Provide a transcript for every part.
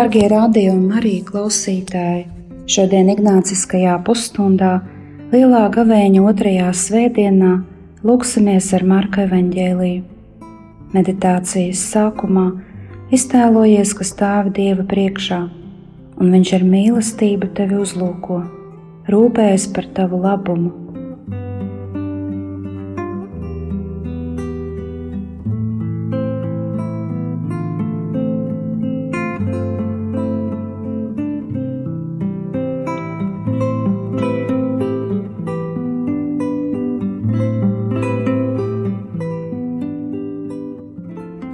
Dārgie radio un arī klausītāji, šodien Ignāciskajā pusstundā, Lielā gavēņa otrajā svētdienā, lūksimies ar Marka evaņģēliju. Meditācijas sākumā iztēlojies, ka stāvi Dieva priekšā, un Viņš ar mīlestību tevi uzlūko, rūpējas par tavu labumu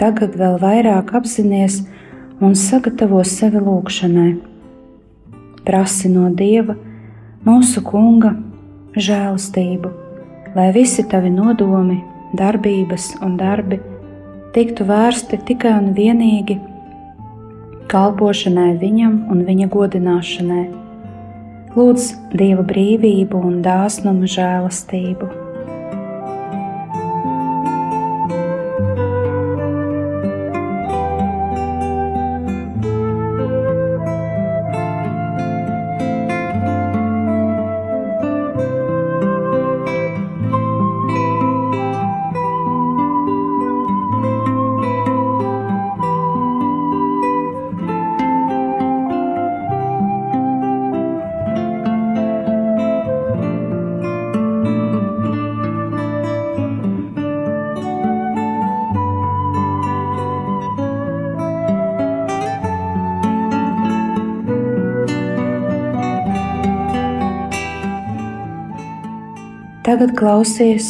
tagad vēl vairāk apzināties un sagatavo sevi lūgšanai. Prasi no Dieva, mūsu Kunga, žēlastību, lai visi tavi nodomi, darbības un darbi tiktu vērsti tikai un vienīgi kalpošanai Viņam un Viņa godināšanai. Lūdz Dieva brīvību un dāsnumu žēlastību. Tagad klausies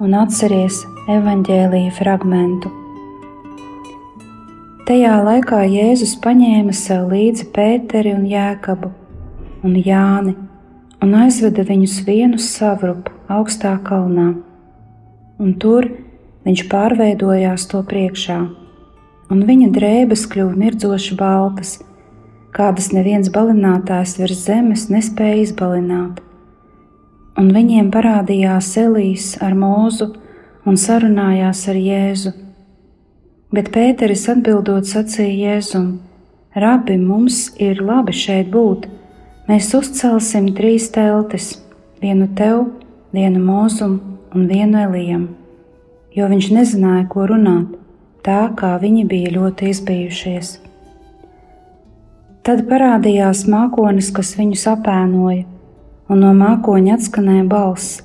un atceries evaņģēlīja fragmentu. Tajā laikā Jēzus paņēma sev līdzi Pēteri un Jēkabu un Jāni un aizveda viņus vienu savrupu augstā kalnā, un tur viņš pārveidojās to priekšā, un viņa drēbes kļuva mirdzoši baltas, kādas neviens balinātājs virs zemes nespēja izbalināt un viņiem parādījās Elīs ar mūzu un sarunājās ar Jēzu. Bet Pēteris atbildot sacīja Jēzum: Rabi, mums ir labi šeit būt. Mēs uzcelsim trīs teltis, vienu tev, vienu mūzum un vienu Elijam, jo viņš nezināja, ko runāt, tā kā viņi bija ļoti izbijušies. Tad parādījās mākonis, kas viņus apēnoja un no mākoņa atskanēja balss: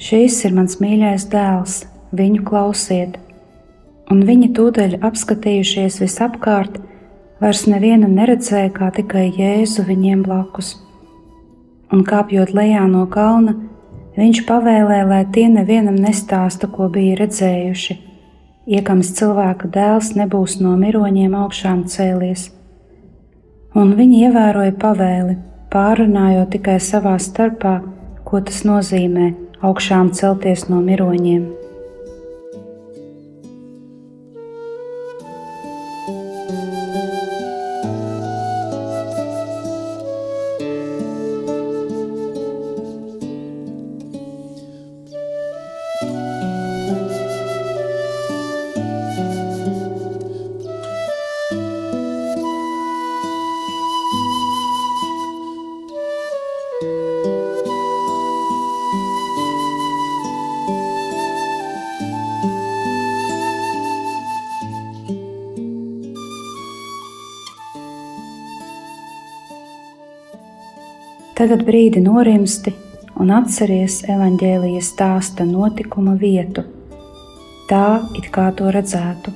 Šis ir mans mīļais dēls, viņu klausiet! Un viņi tūdaļ apskatījušies visapkārt, vairs nevienu neredzēja kā tikai Jēzu viņiem blakus. Un kāpjot lejā no kalna, viņš pavēlēja, lai tie nevienam nestāsta, ko bija redzējuši, iekams cilvēka dēls nebūs no miroņiem augšām cēlies. Un viņi ievēroja pavēli pārunājot tikai savā starpā, ko tas nozīmē augšām celties no miroņiem. Tagad brīdi norimsti un atceries evaņģēlijas stāsta notikuma vietu, tā it kā to redzētu.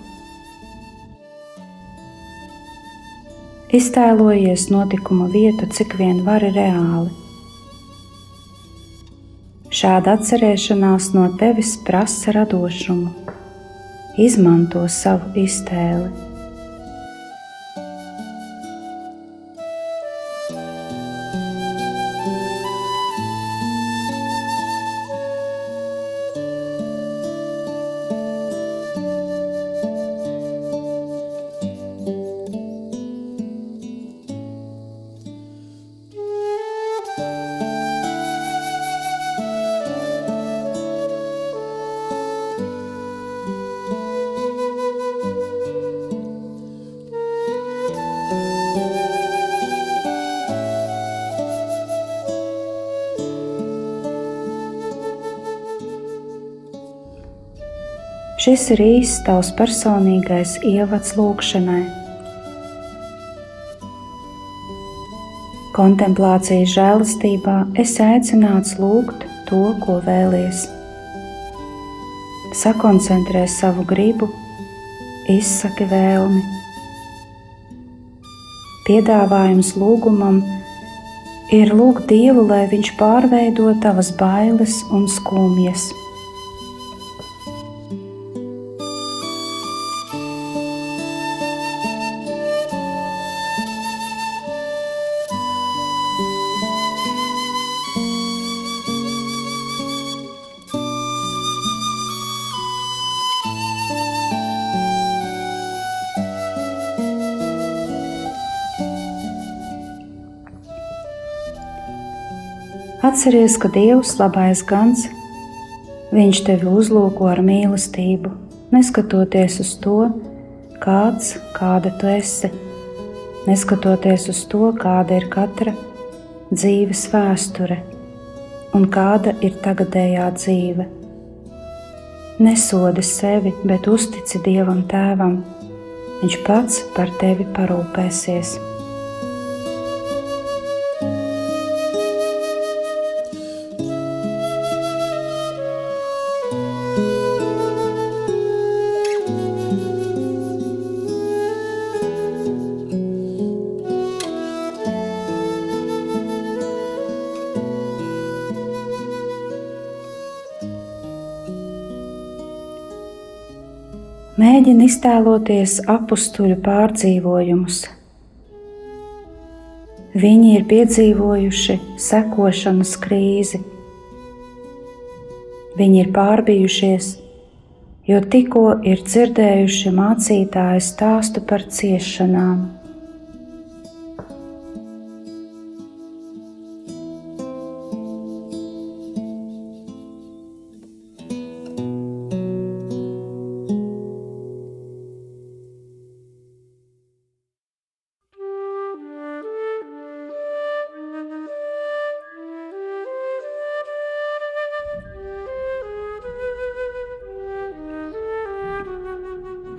Iztēlojies notikuma vietu, cik vien vari reāli. Šāda atcerēšanās no tevis prasa radošumu. Izmanto savu iztēli. Šis ir īsts tavs personīgais ievads lūgšanai. Kontemplācijas žēlastībā es aicināts lūgt to, ko vēlies. Sakoncentrē savu gribu, izsaki vēlmi. Piedāvājums lūgumam ir lūgt Dievu, lai Viņš pārveido tavas bailes un skumjas. Atceries, ka Dievs, labais gans, Viņš tevi uzlūko ar mīlestību, neskatoties uz to, kāds, kāda tu esi, neskatoties uz to, kāda ir katra dzīves vēsture un kāda ir tagadējā dzīve. Nesodi sevi, bet uztici Dievam Tēvam. Viņš pats par tevi parūpēsies. Mēģini iztēloties apstuļu pārdzīvojumus. Viņi ir piedzīvojuši sekošanas krīzi. Viņi ir pārbijušies, jo tikko ir dzirdējuši mācītāju stāstu par ciešanām.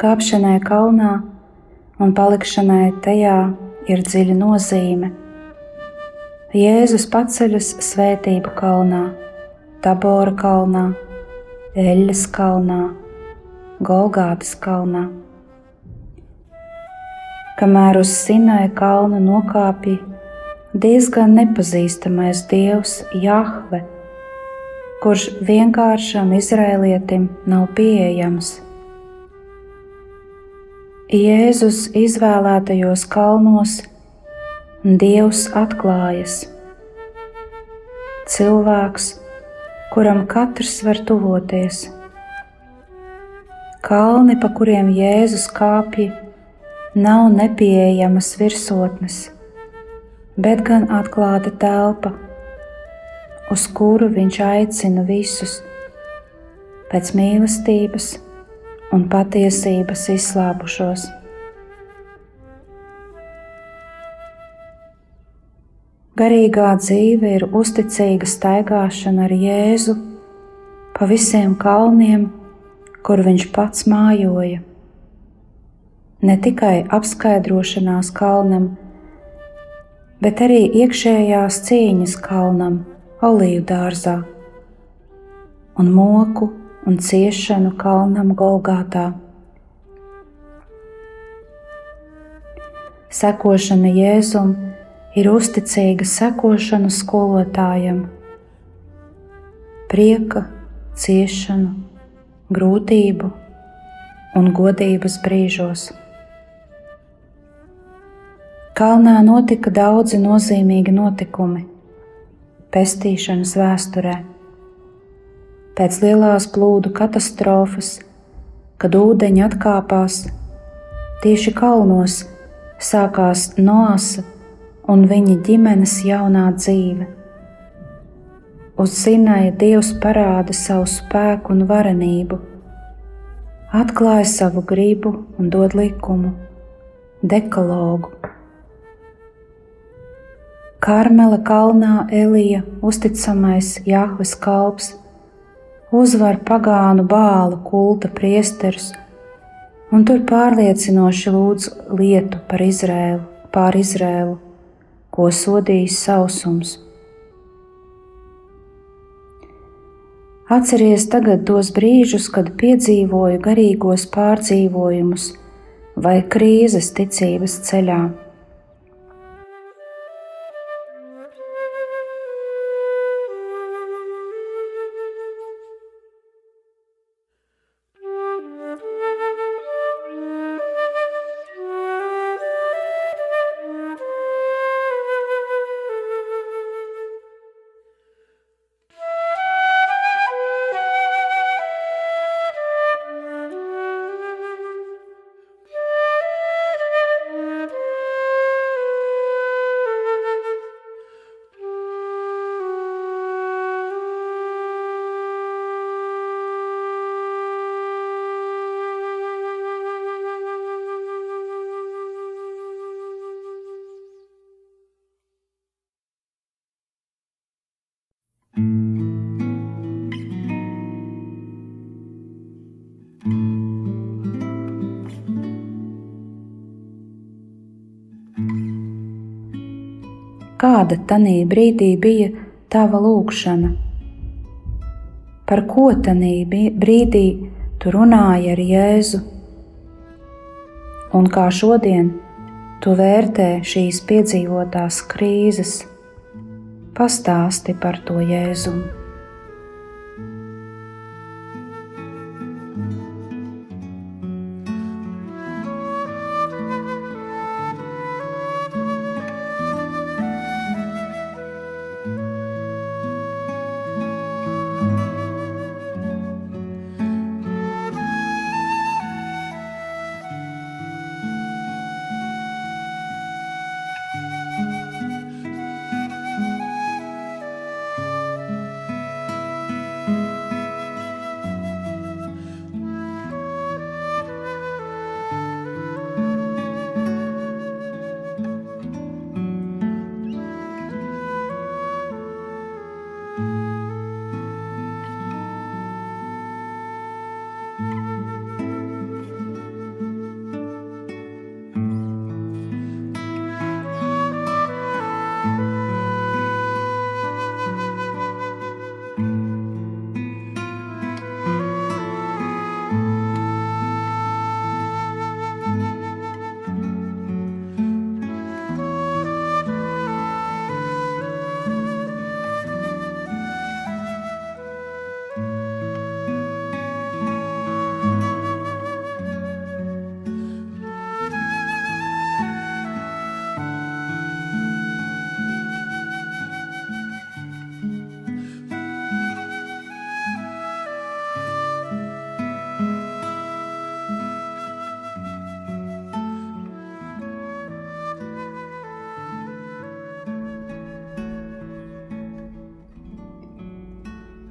Kāpšanai kalnā un palikšanai tajā ir dziļa nozīme. Jēzus paceļas svētību kalnā, Tabora kalnā, Eļas kalnā, Golgātas kalnā. Kamēr uz Sinai kalna nokāpja diezgan nepazīstamais dievs Jahve, kurš vienkāršam izrēlietim nav pieejams Jēzus izvēlētajos kalnos Dievs atklājas. Cilvēks, kuram katrs var tuvoties. Kalni, pa kuriem Jēzus kāpja, nav nepieejamas virsotnes, bet gan atklāta telpa, uz kuru viņš aicina visus pēc mīlestības un patiesības izslāpušos. Garīgā dzīve ir uzticīga staigāšana ar Jēzu pa visiem kalniem, kur viņš pats mājoja. Ne tikai apskaidrošanās kalnam, bet arī iekšējās cīņas kalnam, olīvu dārzā un moku un ciešanu kalnam Golgātā. Sekošana Jēzum ir uzticīga sekošana skolotājam, prieka, ciešanu, grūtību un godības brīžos. Kalnā notika daudzi nozīmīgi notikumi pestīšanas vēsturē. Pēc lielās plūdu katastrofas, kad ūdeņi atkāpās, tieši kalnos sākās Noasa un viņa ģimenes jaunā dzīve. Uz Sinaja Dievs parāda savu spēku un varenību, atklāja savu gribu un dod likumu, dekalogu Karmela kalnā Elija, uzticamais Jahves kalps, uzvar pagānu bālu kulta priesterus un tur pārliecinoši lūdz lietu par Izrēlu, pār Izrēlu, ko sodījis sausums. Atceries tagad tos brīžus, kad piedzīvoju garīgos pārdzīvojumus vai krīzes ticības ceļā. Kāda tanī brīdī bija tava lūkšana? Par ko tanī brīdī tu runāji ar Jēzu? Un kā šodien tu vērtē šīs piedzīvotās krīzes? Pastāsti par to Jēzumu.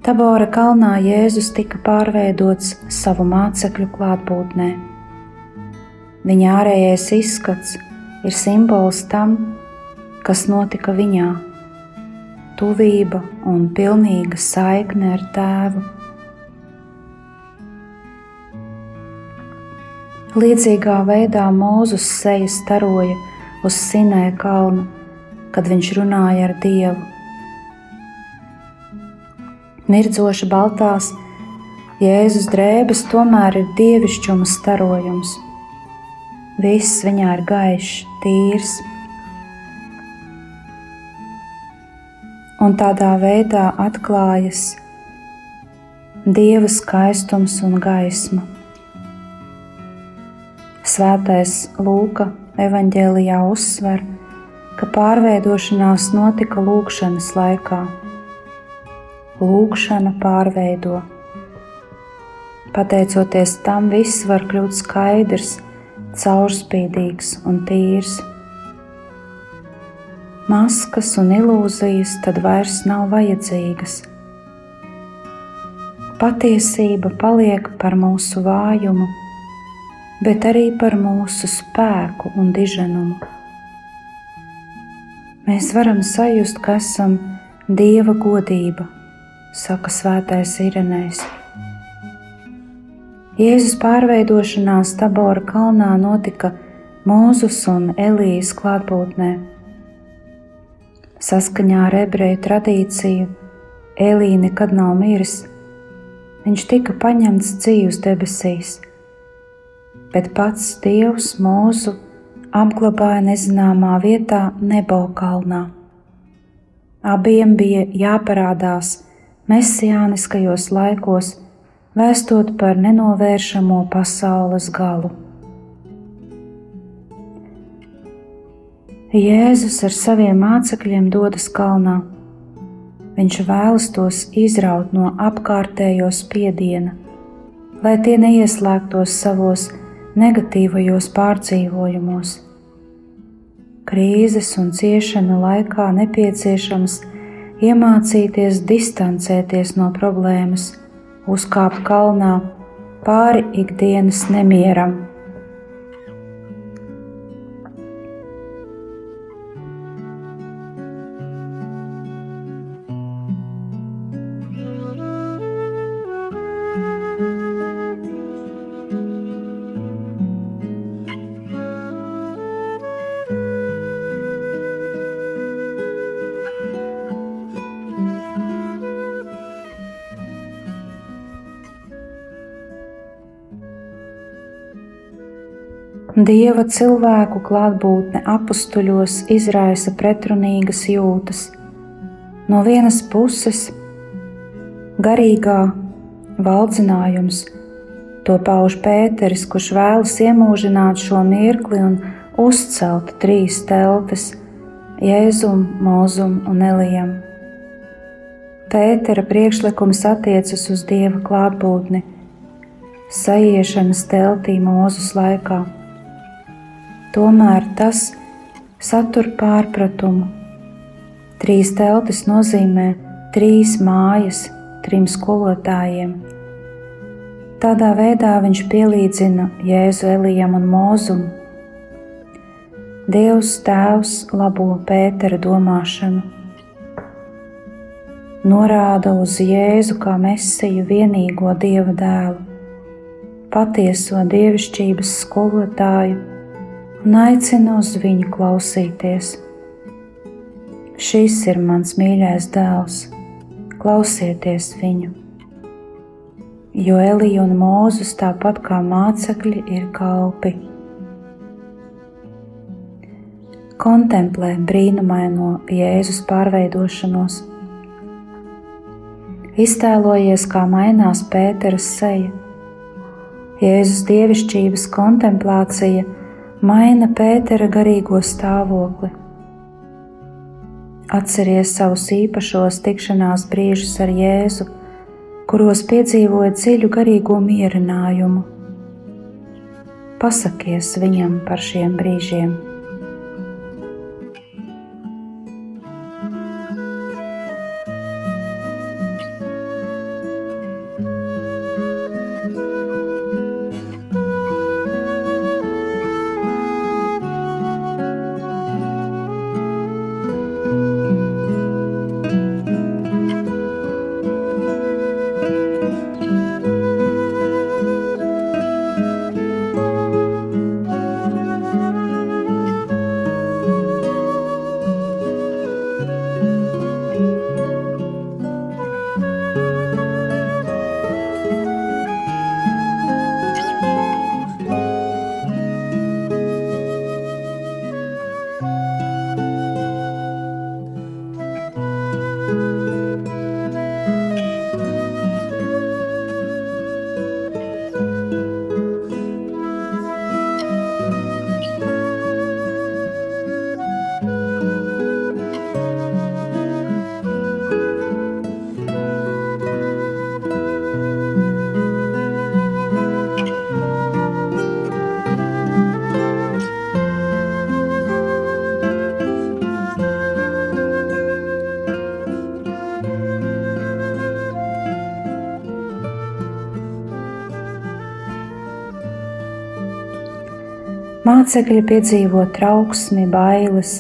Tabora kalnā Jēzus tika pārveidots savu mācekļu klātbūtnē. Viņa ārējais izskats ir simbols tam, kas notika viņā - tuvība un pilnīga saikne ar tēvu. Līdzīgā veidā Mūzus seja staroja uz Sinēja kalna, kad viņš runāja ar Dievu mirdzoši baltās, Jēzus drēbes tomēr ir dievišķuma starojums. Viss viņā ir gaišs, tīrs. Un tādā veidā atklājas Dieva skaistums un gaisma. Svētais Lūka evanģēlijā uzsver, ka pārveidošanās notika lūkšanas laikā. Lūkšana pārveido. Pateicoties tam, viss var kļūt skaidrs, caurspīdīgs un tīrs. Maskas un ilūzijas tad vairs nav vajadzīgas. Patiesība paliek par mūsu vājumu, bet arī par mūsu spēku un diženumu. Mēs varam sajust, ka esam Dieva godība, saka Svētais Irenēs. Jēzus pārveidošanās Tabora kalnā notika Mūzus un Elijas klātbūtnē. Saskaņā ar ebreju tradīciju Elija nekad nav miris. Viņš tika paņemts dzīvs debesīs, bet pats Dievs mūzu apglabāja nezināmā vietā Nebo kalnā. Abiem bija jāparādās mesijāniskajos laikos, vēstot par nenovēršamo pasaules galu. Jēzus ar saviem mācekļiem dodas kalnā. Viņš vēlas tos izraut no apkārtējo spiediena, lai tie neieslēgtos savos negatīvajos pārdzīvojumos. Krīzes un ciešanu laikā nepieciešams iemācīties distancēties no problēmas uzkāpt kalnā pāri ikdienas nemieram. Dieva cilvēku klātbūtne apstuļos izraisa pretrunīgas jūtas. No vienas puses, garīgā valdzinājums, to pauž Pēteris, kurš vēlas iemūžināt šo mirkli un uzcelt trīs teltis - Jēzum, Mozum un Elijam. Pētera priekšlikums attiecas uz Dieva klātbūtni, sajiešanas teltī Mūzus laikā. Tomēr tas satur pārpratumu. Trīs teltis nozīmē trīs mājas trim skolotājiem. Tādā veidā viņš pielīdzina Jēzu Elijam un Mūzumu. Dievs Tēvs labo Pētera domāšanu, norāda uz Jēzu kā Mesiju vienīgo Dieva dēlu, patieso dievišķības skolotāju un aicina uz viņu klausīties. Šis ir mans mīļais dēls, klausieties viņu. Jo Elija un Mūzes, tāpat kā mācekļi, ir kalpi. Kontemplē brīnumaino Jēzus pārveidošanos. Iztēlojies, kā mainās Pēteras seja. Jēzus dievišķības kontemplācija maina Pētera garīgo stāvokli. Atceries savus īpašos tikšanās brīžus ar Jēzu, kuros piedzīvoja dziļu garīgo mierinājumu. Pasakies viņam par šiem brīžiem! Mācekļi piedzīvo trauksmi, bailes,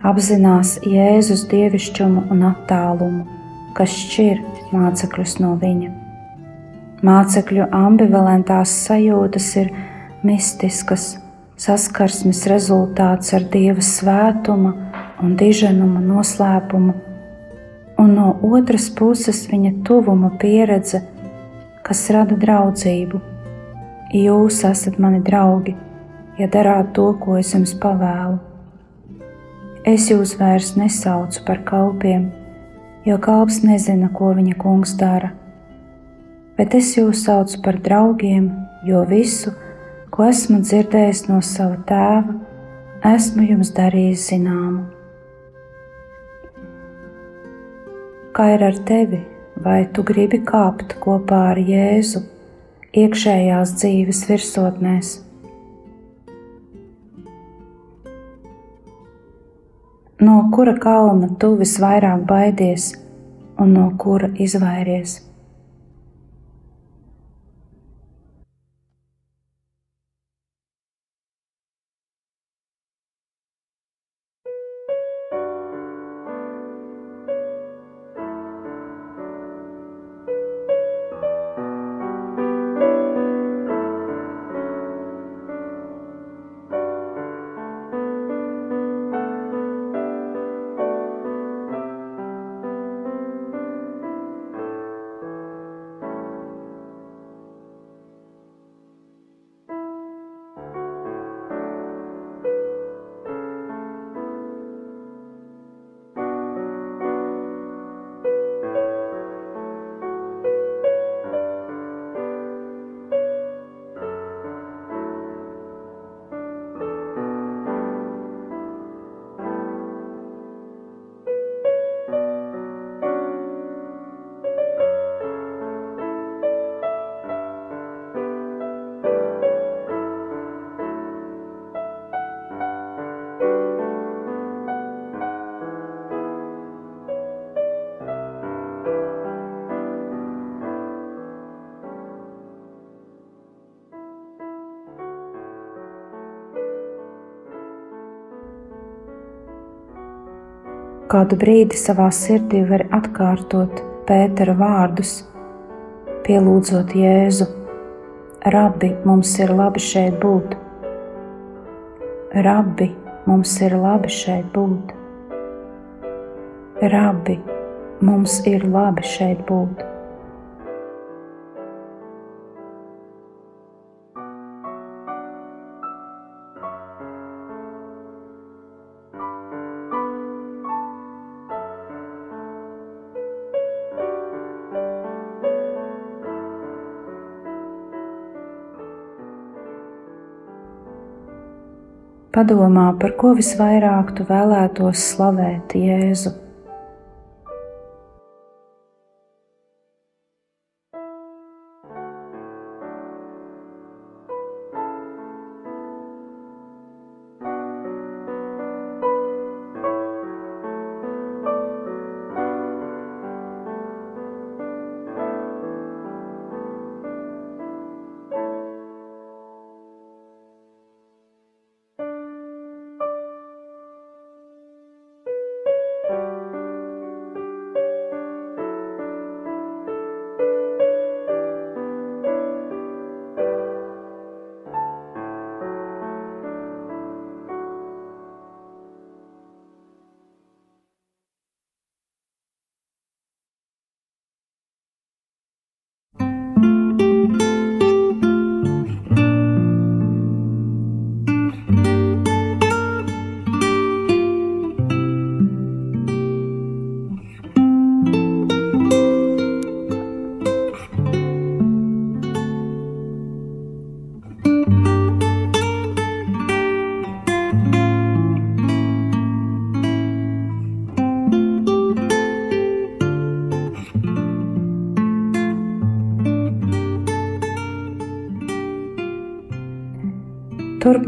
apzinās Jēzus dievišķumu un attālumu, kas šķir mācekļus no viņa. Mācekļu ambivalentās sajūtas ir mistiskas, saskarsmes rezultāts ar Dieva svētuma un diženuma noslēpumu, un no otras puses viņa tuvuma pieredze, kas rada draudzību. Jūs esat mani draugi, ja darāt to, ko es jums pavēlu. Es jūs vairs nesaucu par kalpiem, jo kalps nezina, ko viņa kungs dara. Bet es jūs saucu par draugiem, jo visu, ko esmu dzirdējis no sava tēva, esmu jums darījis zināmu. Kā ir ar tevi, vai tu gribi kāpt kopā ar Jēzu iekšējās dzīves virsotnēs? No kura kalna tu visvairāk baidies un no kura izvairies? Kādu brīdi savā sirdī var atkārtot Pētera vārdus, pielūdzot Jēzu. Rabbi, mums ir labi šeit būt. Rabbi, mums ir labi šeit būt. Rabbi, mums ir labi šeit būt. Padomā, par ko visvairāk tu vēlētos slavēt Jēzu.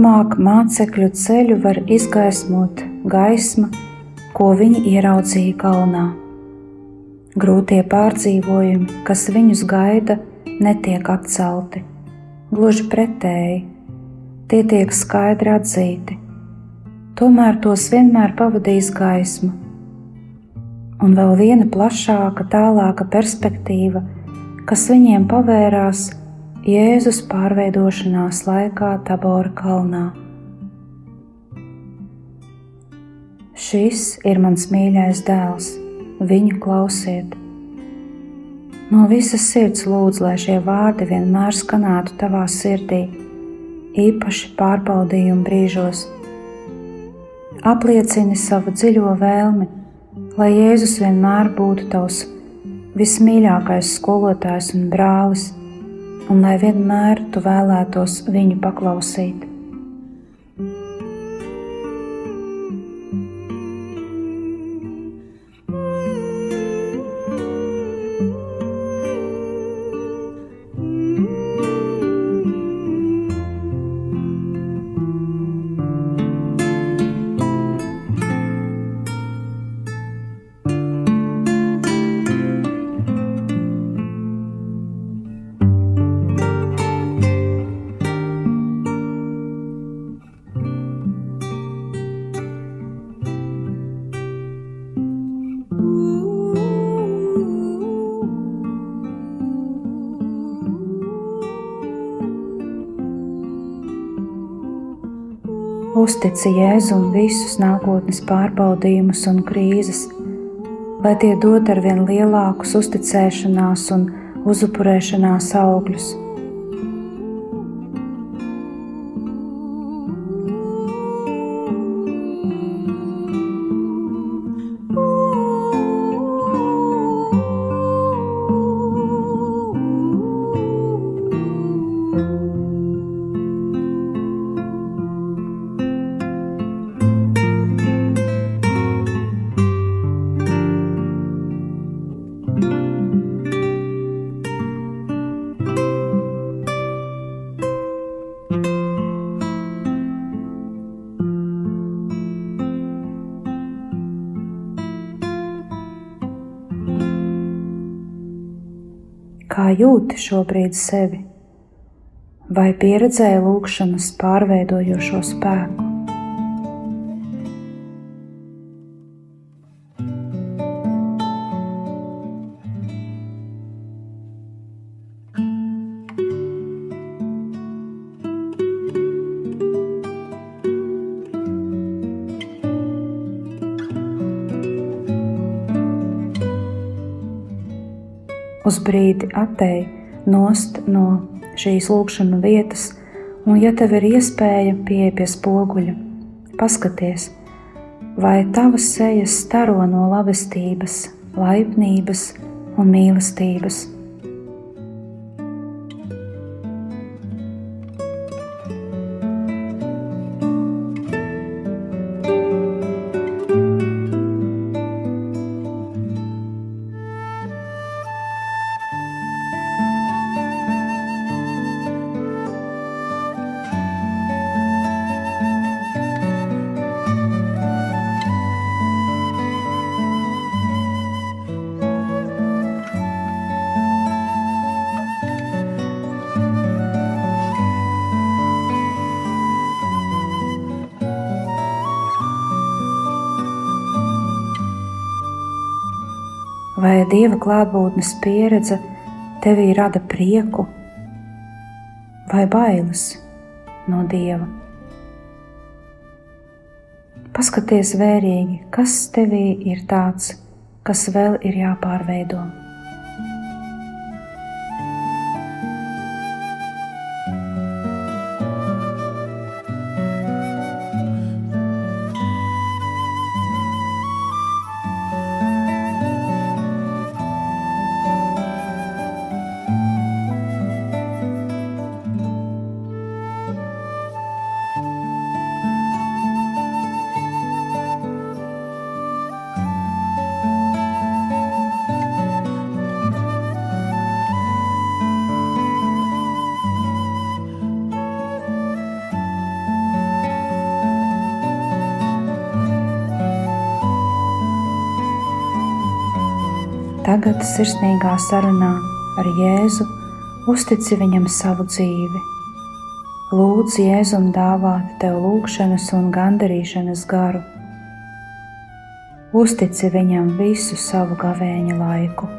Turpmāk mācekļu ceļu var izgaismot gaisma, ko viņi ieraudzīja kalnā. Grūtie pārdzīvojumi, kas viņus gaida, netiek atcelti. Gluži pretēji, tie tiek skaidri atzīti, tomēr tos vienmēr pavadīs gaisma. Un vēl viena plašāka, tālāka perspektīva, kas viņiem pavērās Jēzus pārveidošanās laikā Tabora kalnā. Šis ir mans mīļais dēls, viņu klausiet! No visas sirds lūdzu, lai šie vārdi vienmēr skanētu tavā sirdī, īpaši pārbaudījuma brīžos. Apliecini savu dziļo vēlmi, lai Jēzus vienmēr būtu tavs vismīļākais skolotājs un brālis, un lai vienmēr tu vēlētos viņu paklausīt. Uztici Jēzum visus nākotnes pārbaudījumus un krīzes, lai tie dod ar vien lielākus uzticēšanās un uzupurēšanās augļus. Jūti šobrīd sevi? Vai pieredzēji lūkšanas pārveidojošo spēku? Uz brīdi attēj nost no šīs lūkšanas vietas, un, ja tev ir iespēja pieeja pie spoguļa, paskaties, vai tavas sejas staro no labestības, laipnības un mīlestības. Vai dieva klātbūtnes pieredze tevī rada prieku vai bailes no dieva. Paskaties vērīgi, kas tevī ir tāds, kas vēl ir jāpārveido. Tagad sirsnīgā sarunā ar Jēzu uztici viņam savu dzīvi. Lūdzu, Jēzum, dāvāt tev lūgšanas un gandarīšanas garu. Uztici viņam visu savu gavēņa laiku.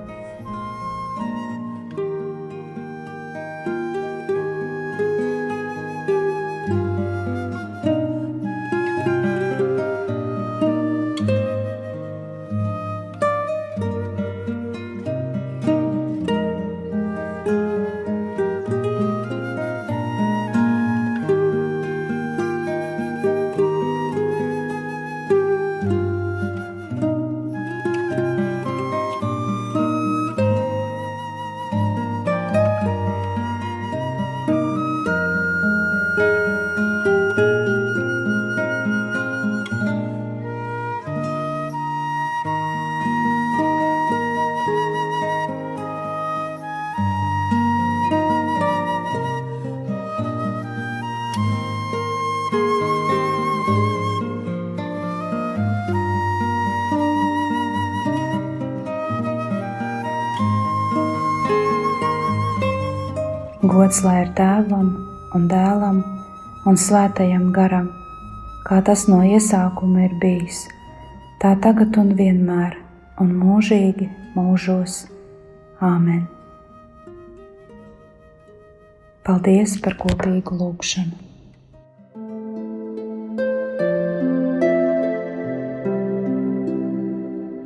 Gods lai ir tēvam un dēlam un svētajam garam, kā tas no iesākuma ir bijis, tā tagad un vienmēr, un mūžīgi mūžos. Āmen! Paldies par kopīgu lūgšanu!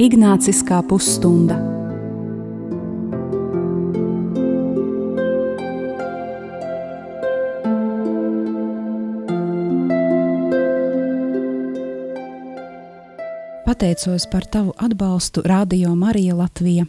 Ignāciskā pusstunda. Pateicos par tavu atbalstu Radio Marija Latvija.